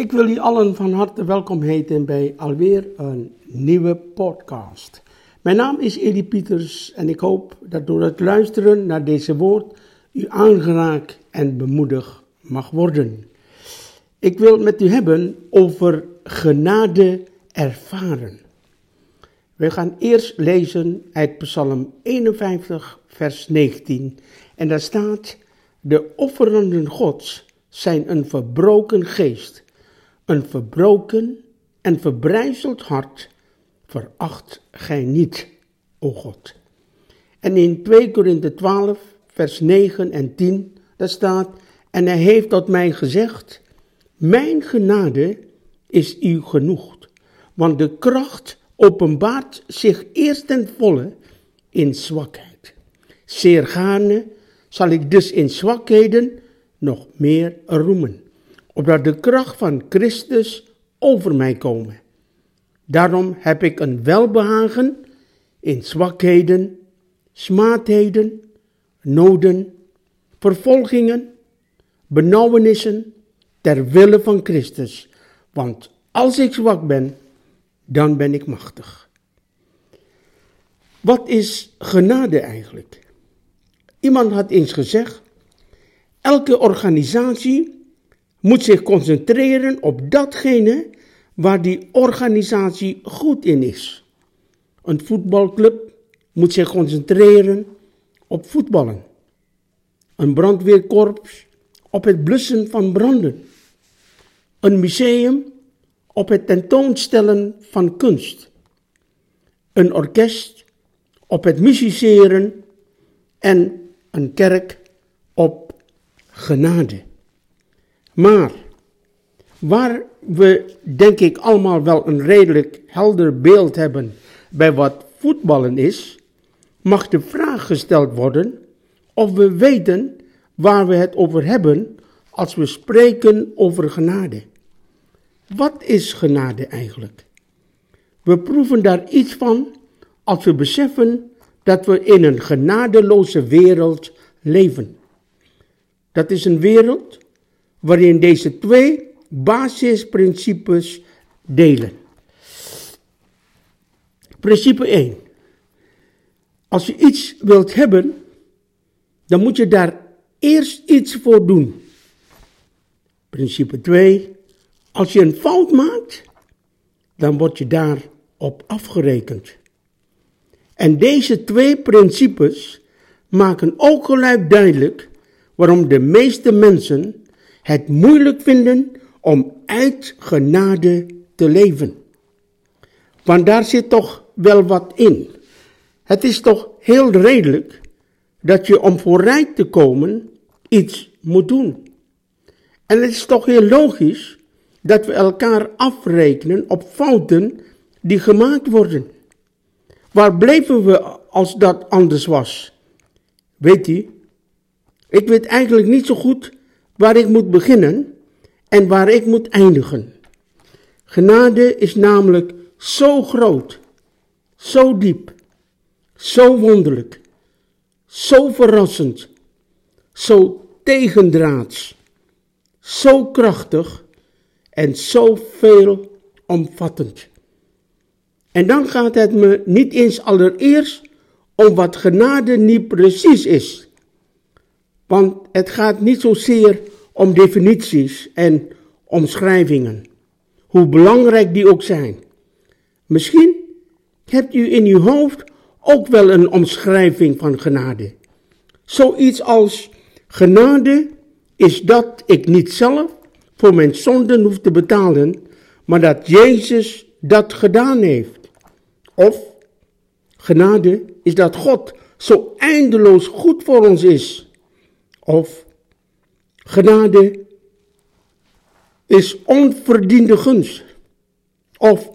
Ik wil jullie allen van harte welkom heten bij alweer een nieuwe podcast. Mijn naam is Eddie Pieters en ik hoop dat door het luisteren naar deze woord u aangeraakt en bemoedigd mag worden. Ik wil met u hebben over genade ervaren. We gaan eerst lezen uit Psalm 51, vers 19. En daar staat: De offeranden Gods zijn een verbroken geest, een verbroken en verbrijzeld hart veracht gij niet, o God. En in 2 Korinthe 12, vers 9 en 10, daar staat, en hij heeft tot mij gezegd, mijn genade is u genoeg, want de kracht openbaart zich eerst ten volle in zwakheid. Zeer gaarne zal ik dus in zwakheden nog meer roemen, opdat de kracht van Christus over mij komen. Daarom heb ik een welbehagen in zwakheden, smaadheden, noden, vervolgingen, benauwenissen, ter wille van Christus. Want als ik zwak ben, dan ben ik machtig. Wat is genade eigenlijk? Iemand had eens gezegd, elke organisatie moet zich concentreren op datgene waar die organisatie goed in is. Een voetbalclub moet zich concentreren op voetballen. Een brandweerkorps op het blussen van branden. Een museum op het tentoonstellen van kunst. Een orkest op het musiceren en een kerk op genade. Maar waar we denk ik allemaal wel een redelijk helder beeld hebben bij wat voetballen is, mag de vraag gesteld worden of we weten waar we het over hebben als we spreken over genade. Wat is genade eigenlijk? We proeven daar iets van als we beseffen dat we in een genadeloze wereld leven. Dat is een wereld waarin deze twee basisprincipes delen. Principe 1. Als je iets wilt hebben, dan moet je daar eerst iets voor doen. Principe 2. Als je een fout maakt, dan word je daarop afgerekend. En deze twee principes maken ook gelijk duidelijk waarom de meeste mensen het moeilijk vinden om uit genade te leven. Want daar zit toch wel wat in. Het is toch heel redelijk dat je om vooruit te komen iets moet doen. En het is toch heel logisch dat we elkaar afrekenen op fouten die gemaakt worden. Waar bleven we als dat anders was? Weet u, ik weet eigenlijk niet zo goed waar ik moet beginnen en waar ik moet eindigen. Genade is namelijk zo groot, zo diep, zo wonderlijk, zo verrassend, zo tegendraads, zo krachtig en zo veelomvattend. En dan gaat het me niet eens allereerst om wat genade niet precies is. Want het gaat niet zozeer om definities en omschrijvingen, hoe belangrijk die ook zijn. Misschien hebt u in uw hoofd ook wel een omschrijving van genade. Zoiets als genade is dat ik niet zelf voor mijn zonden hoef te betalen, maar dat Jezus dat gedaan heeft. Of genade is dat God zo eindeloos goed voor ons is. Of genade is onverdiende gunst. Of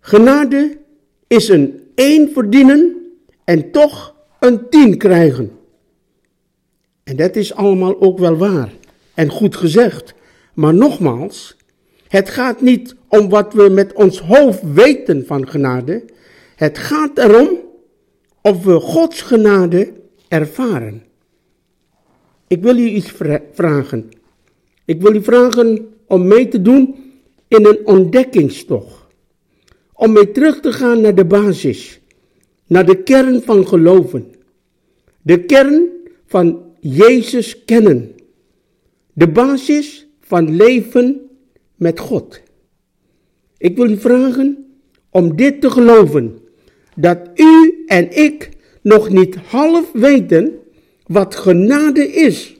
genade is een één verdienen en toch een tien krijgen. En dat is allemaal ook wel waar en goed gezegd. Maar nogmaals, het gaat niet om wat we met ons hoofd weten van genade. Het gaat erom of we Gods genade ervaren. Ik wil u iets vragen. Ik wil u vragen om mee te doen in een ontdekkingstocht. Om mee terug te gaan naar de basis, naar de kern van geloven. De kern van Jezus kennen. De basis van leven met God. Ik wil u vragen om dit te geloven. Dat u en ik nog niet half weten wat genade is.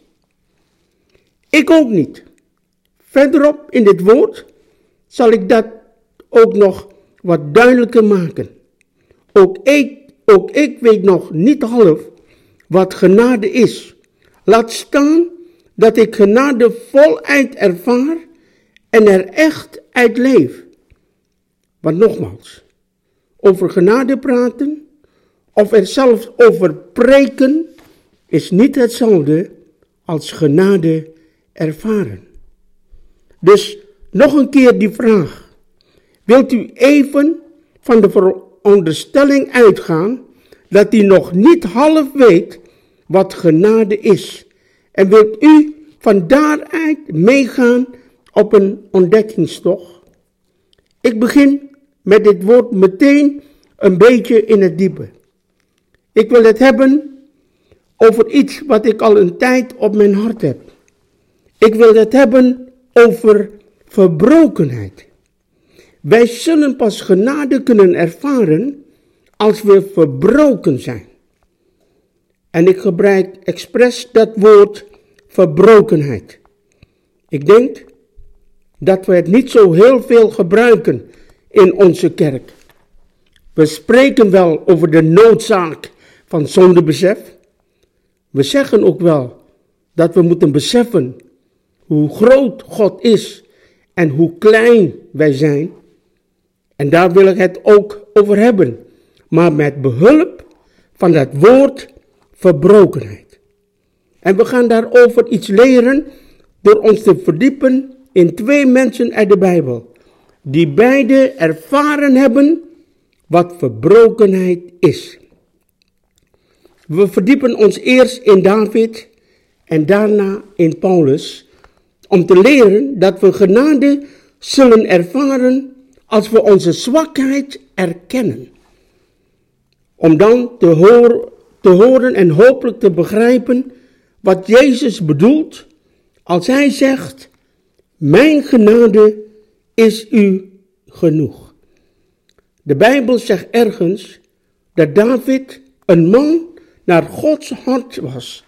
Ik ook niet. Verderop in dit woord zal ik dat ook nog wat duidelijker maken. Ook ik, ook ik weet nog niet half wat genade is. Laat staan dat ik genade voluit ervaar en er echt uit leef. Want nogmaals, over genade praten of er zelfs over preken is niet hetzelfde als genade ervaren. Dus nog een keer die vraag. Wilt u even van de veronderstelling uitgaan dat u nog niet half weet wat genade is? En wilt u van daaruit meegaan op een ontdekkingstocht? Ik begin met dit woord meteen een beetje in het diepe. Ik wil het hebben over iets wat ik al een tijd op mijn hart heb. Ik wil het hebben over verbrokenheid. Wij zullen pas genade kunnen ervaren als we verbroken zijn. En ik gebruik expres dat woord verbrokenheid. Ik denk dat we het niet zo heel veel gebruiken in onze kerk. We spreken wel over de noodzaak van zondebesef. We zeggen ook wel dat we moeten beseffen hoe groot God is en hoe klein wij zijn. En daar wil ik het ook over hebben, maar met behulp van dat woord verbrokenheid. En we gaan daarover iets leren door ons te verdiepen in twee mensen uit de Bijbel, die beide ervaren hebben wat verbrokenheid is. We verdiepen ons eerst in David en daarna in Paulus, om te leren dat we genade zullen ervaren als we onze zwakheid erkennen. Om dan te, horen en hopelijk te begrijpen wat Jezus bedoelt als hij zegt, mijn genade is u genoeg. De Bijbel zegt ergens dat David een man naar Gods hart was.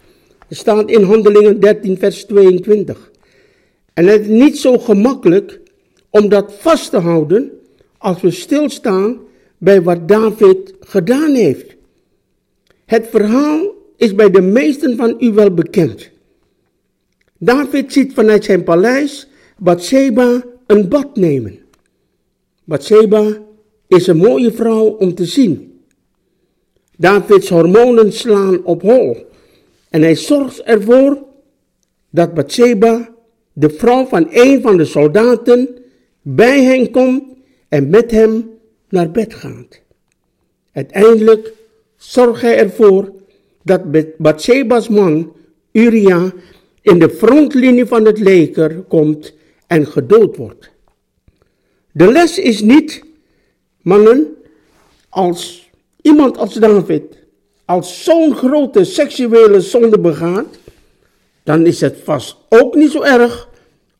Er staat in Handelingen 13, vers 22. En het is niet zo gemakkelijk om dat vast te houden als we stilstaan bij wat David gedaan heeft. Het verhaal is bij de meesten van u wel bekend. David ziet vanuit zijn paleis Bathsheba een bad nemen. Bathsheba is een mooie vrouw om te zien. Davids hormonen slaan op hol en hij zorgt ervoor dat Bathsheba, de vrouw van een van de soldaten, bij hem komt en met hem naar bed gaat. Uiteindelijk zorgt hij ervoor dat Bathsheba's man Uria in de frontlinie van het leger komt en gedood wordt. De les is niet, mannen, als iemand als David als zo'n grote seksuele zonde begaat, dan is het vast ook niet zo erg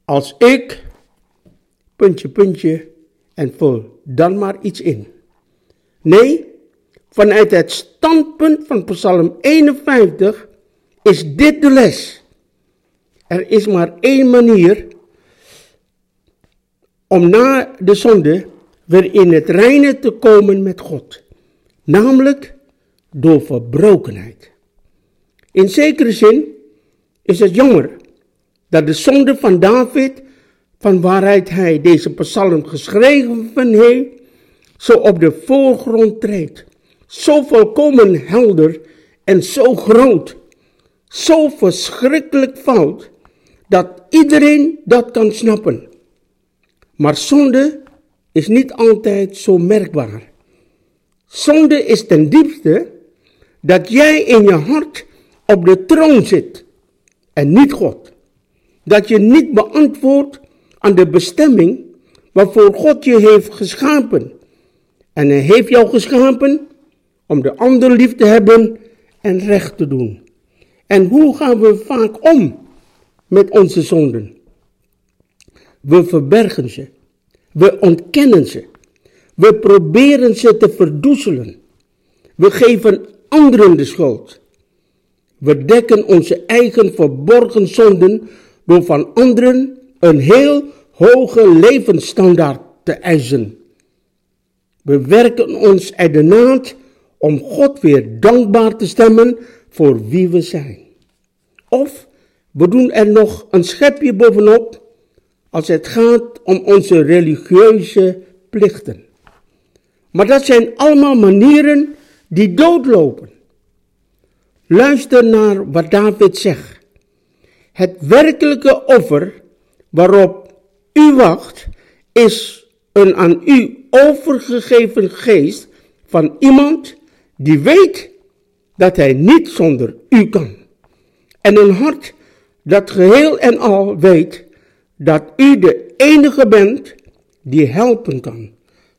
als ik, puntje, puntje, en vul dan maar iets in. Nee, vanuit het standpunt van Psalm 51 is dit de les. Er is maar één manier om na de zonde weer in het reine te komen met God. Namelijk door verbrokenheid. In zekere zin is het jammer dat de zonde van David, van waaruit hij deze psalm geschreven heeft, zo op de voorgrond treedt. Zo volkomen helder en zo groot, zo verschrikkelijk fout, dat iedereen dat kan snappen. Maar zonde is niet altijd zo merkbaar. Zonde is ten diepste dat jij in je hart op de troon zit en niet God. Dat je niet beantwoordt aan de bestemming waarvoor God je heeft geschapen. En hij heeft jou geschapen om de ander lief te hebben en recht te doen. En hoe gaan we vaak om met onze zonden? We verbergen ze. We ontkennen ze. We proberen ze te verdoezelen. We geven anderen de schuld. We dekken onze eigen verborgen zonden door van anderen een heel hoge levensstandaard te eisen. We werken ons uit de naad om God weer dankbaar te stemmen voor wie we zijn. Of we doen er nog een schepje bovenop als het gaat om onze religieuze plichten. Maar dat zijn allemaal manieren die doodlopen. Luister naar wat David zegt. Het werkelijke offer waarop u wacht is een aan u overgegeven geest van iemand die weet dat hij niet zonder u kan. En een hart dat geheel en al weet dat u de enige bent die helpen kan.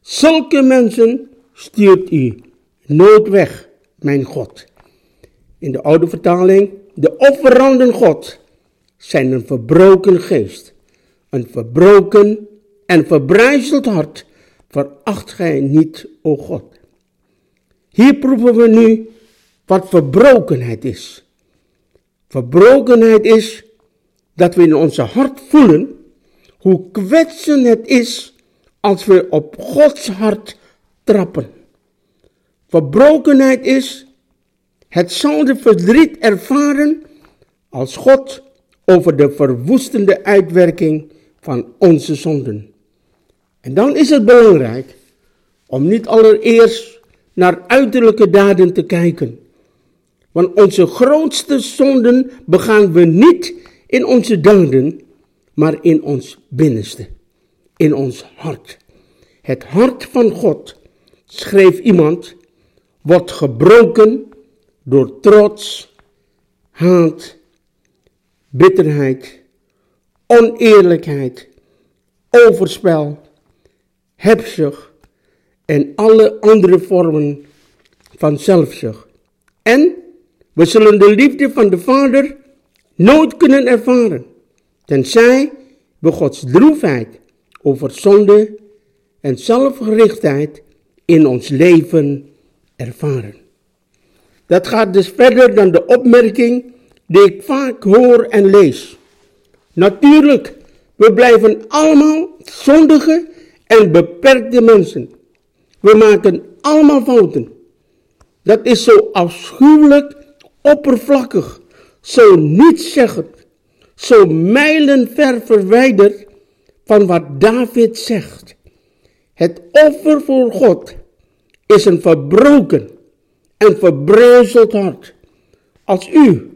Zulke mensen stuurt u nooit weg, mijn God. In de oude vertaling, de offeranden God zijn een verbroken geest, een verbroken en verbrijzeld hart, veracht gij niet, o God. Hier proeven we nu wat verbrokenheid is. Verbrokenheid is dat we in onze hart voelen hoe kwetsend het is als we op Gods hart trappen. Verbrokenheid is hetzelfde verdriet ervaren als God over de verwoestende uitwerking van onze zonden. En dan is het belangrijk om niet allereerst naar uiterlijke daden te kijken. Want onze grootste zonden begaan we niet in onze daden, maar in ons binnenste, in ons hart. Het hart van God, schreef iemand, wordt gebroken door trots, haat, bitterheid, oneerlijkheid, overspel, hebzucht en alle andere vormen van zelfzucht. En we zullen de liefde van de Vader nooit kunnen ervaren, tenzij we Gods droefheid over zonde en zelfgerichtheid in ons leven ervaren. Dat gaat dus verder dan de opmerking die ik vaak hoor en lees. Natuurlijk, we blijven allemaal zondige en beperkte mensen. We maken allemaal fouten. Dat is zo afschuwelijk oppervlakkig, zo nietszeggend, zo mijlenver verwijderd van wat David zegt. Het offer voor God is een verbroken en verbreuzeld hart. Als u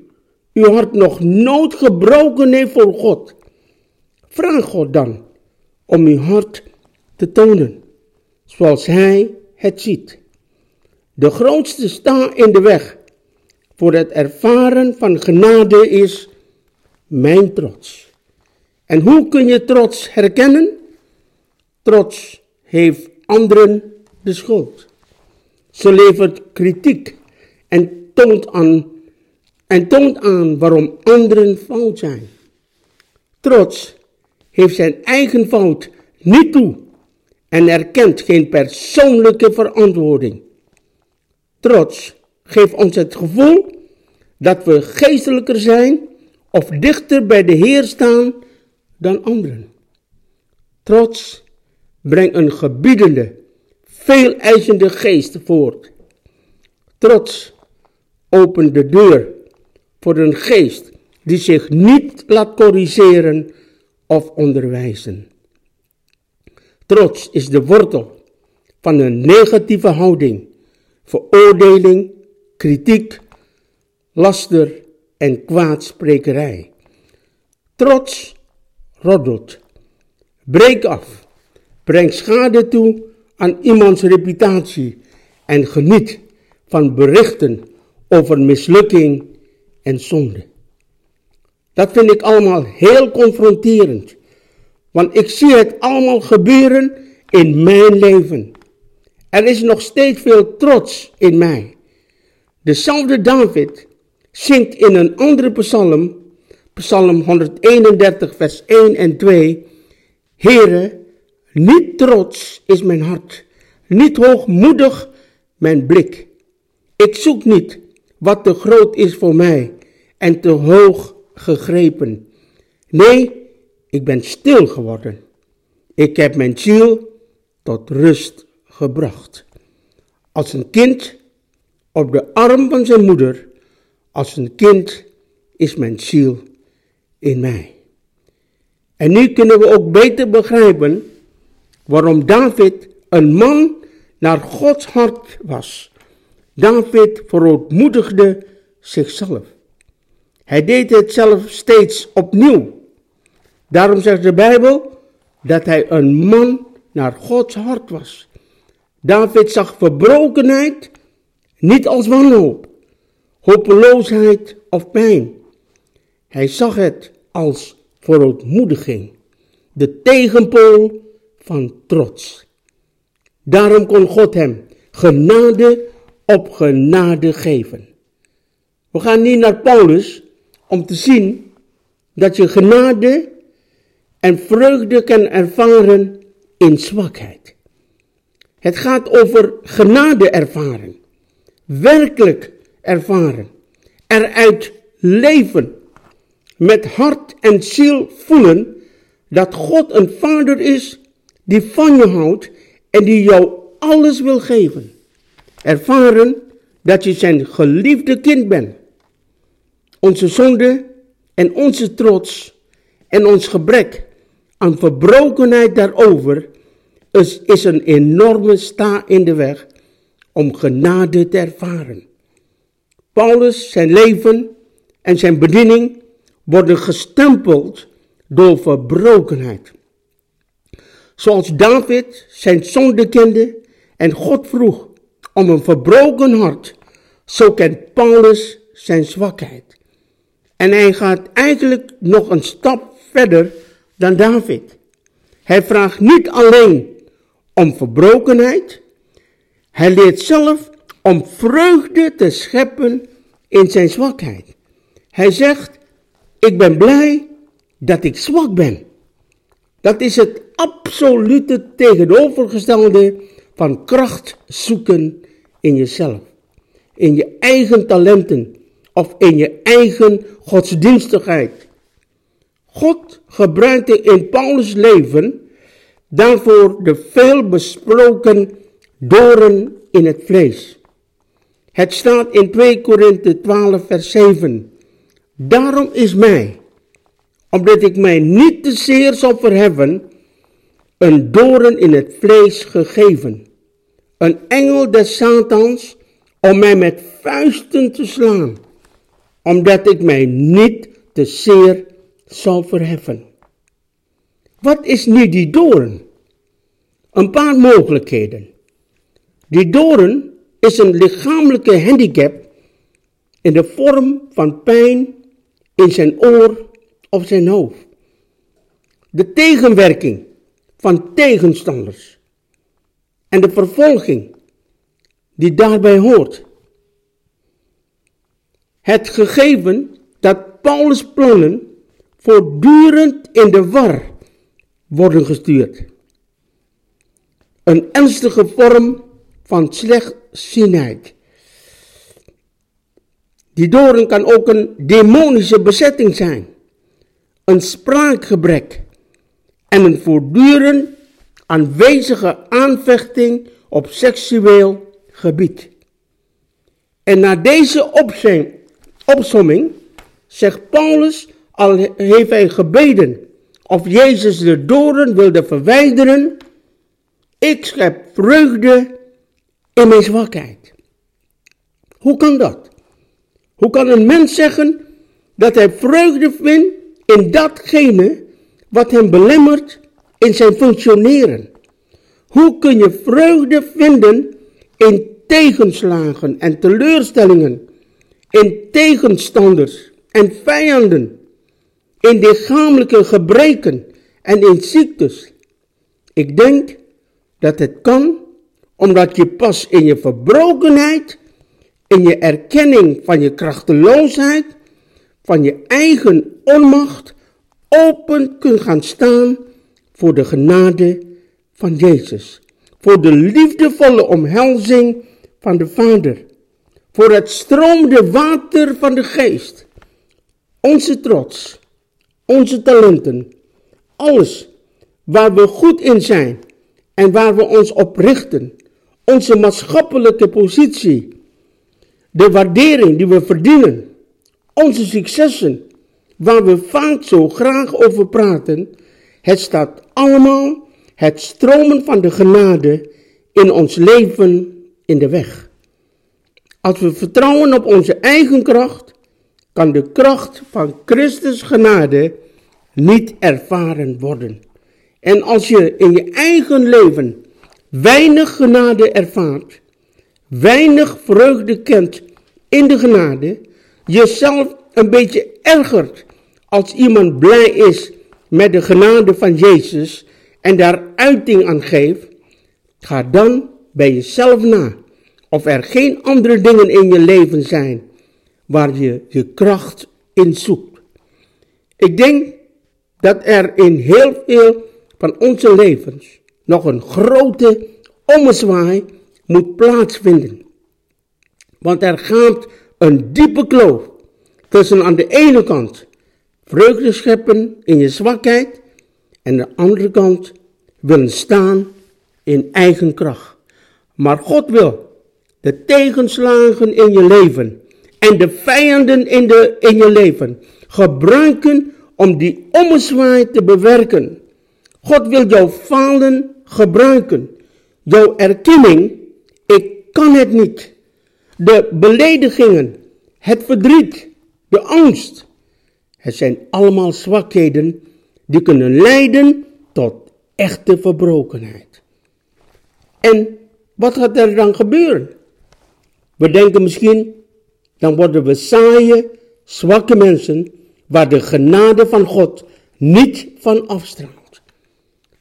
uw hart nog nooit gebroken heeft voor God, vraag God dan om uw hart te tonen, zoals Hij het ziet. De grootste sta in de weg voor het ervaren van genade is mijn trots. En hoe kun je trots herkennen? Trots heeft anderen de schuld. Ze levert kritiek en toont aan, en toont aan waarom anderen fout zijn. Trots heeft zijn eigen fout niet toe en erkent geen persoonlijke verantwoording. Trots geeft ons het gevoel dat we geestelijker zijn of dichter bij de Heer staan dan anderen. Trots brengt een gebiedende, veel eisende geest voort. Trots opent de deur voor een geest die zich niet laat corrigeren of onderwijzen. Trots is de wortel van een negatieve houding, veroordeling, kritiek, laster en kwaadsprekerij. Trots roddelt. Breek af. Breng schade toe aan iemands reputatie en geniet van berichten over mislukking en zonde. Dat vind ik allemaal heel confronterend. Want ik zie het allemaal gebeuren in mijn leven. Er is nog steeds veel trots in mij. Dezelfde David zingt in een andere psalm, psalm 131, vers 1 en 2. Heere, niet trots is mijn hart, niet hoogmoedig mijn blik. Ik zoek niet wat te groot is voor mij en te hoog gegrepen. Nee, ik ben stil geworden. Ik heb mijn ziel tot rust gebracht. Als een kind op de arm van zijn moeder, als een kind is mijn ziel in mij. En nu kunnen we ook beter begrijpen waarom David een man naar Gods hart was. David verootmoedigde zichzelf. Hij deed het zelf steeds opnieuw. Daarom zegt de Bijbel dat hij een man naar Gods hart was. David zag verbrokenheid niet als wanhoop, hopeloosheid of pijn. Hij zag het als verootmoediging, de tegenpool van trots. Daarom kon God hem genade op genade geven. We gaan nu naar Paulus om te zien dat je genade en vreugde kan ervaren in zwakheid. Het gaat over genade ervaren, werkelijk ervaren, eruit leven, met hart en ziel voelen dat God een vader is die van je houdt en die jou alles wil geven. Ervaren dat je zijn geliefde kind bent. Onze zonde en onze trots en ons gebrek aan verbrokenheid daarover is, is een enorme sta in de weg om genade te ervaren. Paulus, zijn leven en zijn bediening worden gestempeld door verbrokenheid. Zoals David zijn zonde kende en God vroeg om een verbroken hart, zo kent Paulus zijn zwakheid. En hij gaat eigenlijk nog een stap verder dan David. Hij vraagt niet alleen om verbrokenheid, hij leert zelf om vreugde te scheppen in zijn zwakheid. Hij zegt, ik ben blij dat ik zwak ben. Dat is het absolute tegenovergestelde van kracht zoeken in jezelf. In je eigen talenten of in je eigen godsdienstigheid. God gebruikte in Paulus' leven daarvoor de veel besproken doren in het vlees. Het staat in 2 Korinthe 12 vers 7. Daarom is mij, omdat ik mij niet te zeer zal verheffen, een doren in het vlees gegeven. Een engel des Satans om mij met vuisten te slaan, omdat ik mij niet te zeer zal verheffen. Wat is nu die doorn? Een paar mogelijkheden. Die doorn is een lichamelijke handicap in de vorm van pijn in zijn oor of zijn hoofd. De tegenwerking van tegenstanders en de vervolging die daarbij hoort. Het gegeven dat Paulus' plannen voortdurend in de war worden gestuurd. Een ernstige vorm van slechtzienheid. Die doorn kan ook een demonische bezetting zijn, een spraakgebrek en een voortdurend aanwezige aanvechting op seksueel gebied. En na deze opzomming zegt Paulus, al heeft hij gebeden of Jezus de doren wilde verwijderen, ik schep vreugde in mijn zwakheid. Hoe kan dat? Hoe kan een mens zeggen dat hij vreugde vindt in datgene wat hem belemmert in zijn functioneren? Hoe kun je vreugde vinden in tegenslagen en teleurstellingen, in tegenstanders en vijanden, in lichamelijke gebreken en in ziektes. Ik denk dat het kan omdat je pas in je verbrokenheid, in je erkenning van je krachteloosheid, van je eigen onmacht, open kunt gaan staan voor de genade van Jezus. Voor de liefdevolle omhelzing van de Vader. Voor het stromende water van de geest. Onze trots, onze talenten, alles waar we goed in zijn en waar we ons op richten, onze maatschappelijke positie, de waardering die we verdienen, onze successen, waar we vaak zo graag over praten, het staat allemaal het stromen van de genade in ons leven in de weg. Als we vertrouwen op onze eigen kracht, kan de kracht van Christus genade niet ervaren worden. En als je in je eigen leven weinig genade ervaart, weinig vreugde kent in de genade, jezelf een beetje ergert als iemand blij is met de genade van Jezus en daar uiting aan geeft, ga dan bij jezelf na of er geen andere dingen in je leven zijn waar je je kracht in zoekt. Ik denk dat er in heel veel van onze levens nog een grote ommezwaai moet plaatsvinden. Want er gaat een diepe kloof tussen aan de ene kant vreugde scheppen in je zwakheid en de andere kant willen staan in eigen kracht. Maar God wil de tegenslagen in je leven en de vijanden in, de, in je leven gebruiken om die ommezwaai te bewerken. God wil jouw falen gebruiken. Jouw erkenning, kan het niet. De beledigingen, het verdriet, de angst. Het zijn allemaal zwakheden die kunnen leiden tot echte verbrokenheid. En wat gaat er dan gebeuren? We denken misschien, dan worden we saaie, zwakke mensen waar de genade van God niet van afstraalt.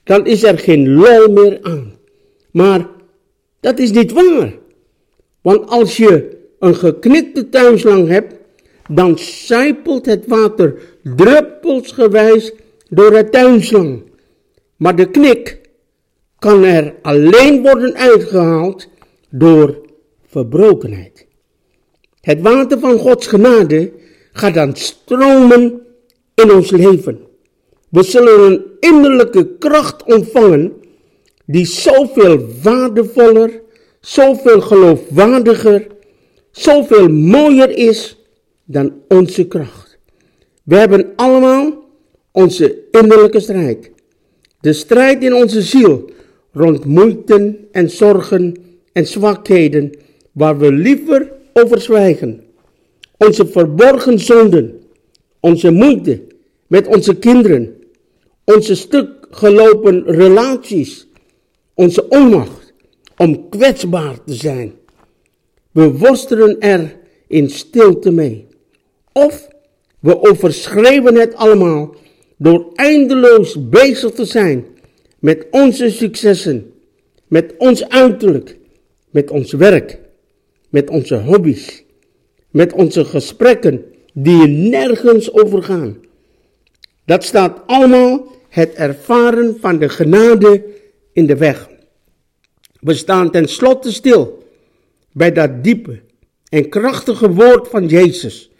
Dan is er geen lol meer aan. Maar dat is niet waar. Want als je een geknikte tuinslang hebt, dan sijpelt het water druppelsgewijs door het tuinslang. Maar de knik kan er alleen worden uitgehaald door verbrokenheid. Het water van Gods genade gaat dan stromen in ons leven. We zullen een innerlijke kracht ontvangen die zoveel waardevoller, zoveel geloofwaardiger, zoveel mooier is dan onze kracht. We hebben allemaal onze innerlijke strijd. De strijd in onze ziel rond moeite en zorgen en zwakheden waar we liever over zwijgen. Onze verborgen zonden, onze moeite met onze kinderen, onze stuk gelopen relaties, onze onmacht om kwetsbaar te zijn. We worstelen er in stilte mee. Of we overschreven het allemaal door eindeloos bezig te zijn met onze successen, met ons uiterlijk, met ons werk, met onze hobby's, met onze gesprekken die nergens over gaan. Dat staat allemaal het ervaren van de genade in de weg. We staan tenslotte stil bij dat diepe en krachtige woord van Jezus.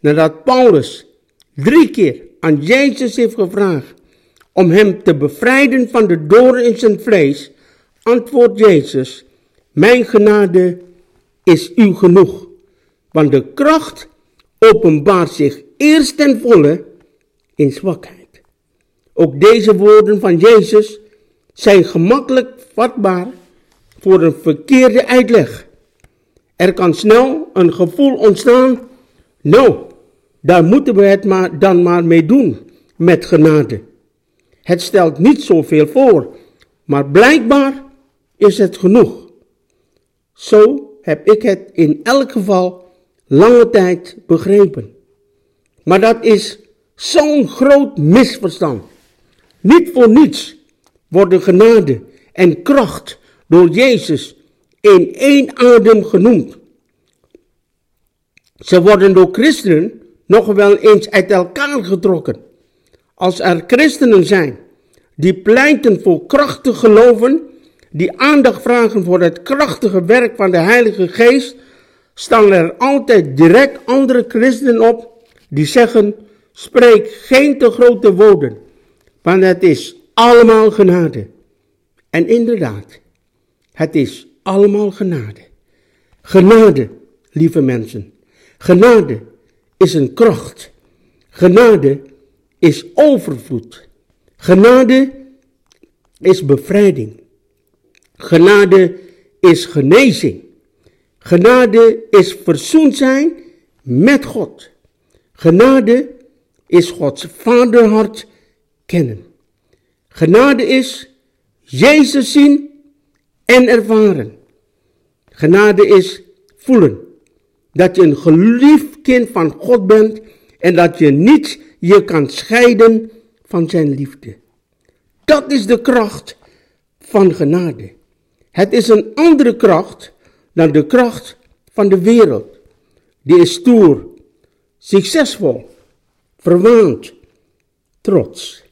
Nadat Paulus drie keer aan Jezus heeft gevraagd om hem te bevrijden van de doorn in zijn vlees, antwoordt Jezus, mijn genade is u genoeg, want de kracht openbaart zich eerst ten volle in zwakheid. Ook deze woorden van Jezus zijn gemakkelijk vatbaar voor een verkeerde uitleg. Er kan snel een gevoel ontstaan, nou, daar moeten we het maar, dan maar mee doen, met genade. Het stelt niet zoveel voor, maar blijkbaar is het genoeg. Zo heb ik het in elk geval lange tijd begrepen. Maar dat is zo'n groot misverstand. Niet voor niets worden genade en kracht door Jezus in één adem genoemd. Ze worden door christenen nog wel eens uit elkaar getrokken. Als er christenen zijn die pleiten voor krachtig geloven, die aandacht vragen voor het krachtige werk van de Heilige Geest, staan er altijd direct andere christenen op die zeggen: spreek geen te grote woorden, want het is allemaal genade. En inderdaad, het is allemaal genade. Genade, lieve mensen. Genade is een kracht. Genade is overvloed. Genade is bevrijding. Genade is genezing. Genade is verzoend zijn met God. Genade is Gods vaderhart kennen. Genade is Jezus zien en ervaren. Genade is voelen dat je een geliefd kind van God bent en dat je niet je kan scheiden van zijn liefde. Dat is de kracht van genade. Het is een andere kracht dan de kracht van de wereld. Die is stoer, succesvol, verwaand, trots.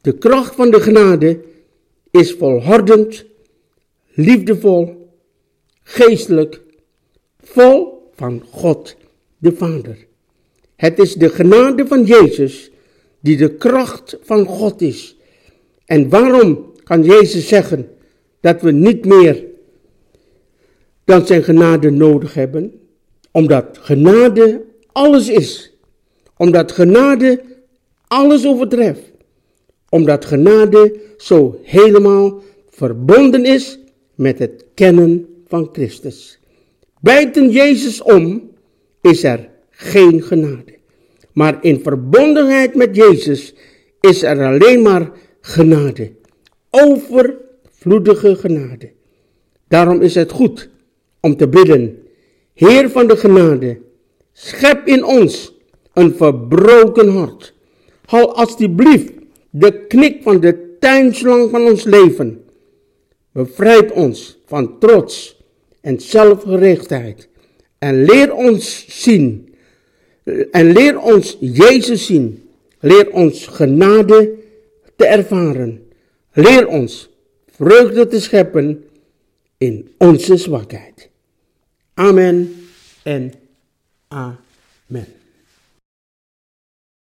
De kracht van de genade is volhardend, liefdevol, geestelijk, vol van God de Vader. Het is de genade van Jezus die de kracht van God is. En waarom kan Jezus zeggen dat we niet meer dan zijn genade nodig hebben? Omdat genade alles is. Omdat genade alles overtreft. Omdat genade zo helemaal verbonden is met het kennen van Christus. Buiten Jezus om is er geen genade. Maar in verbondenheid met Jezus is er alleen maar genade. Overvloedige genade. Daarom is het goed om te bidden. Heer van de genade, schep in ons een verbroken hart. Haal alsjeblieft de knik van de tuinslang van ons leven. Bevrijd ons van trots en zelfgerichtheid. En leer ons zien en leer ons Jezus zien. Leer ons genade te ervaren. Leer ons vreugde te scheppen in onze zwakheid. Amen en amen.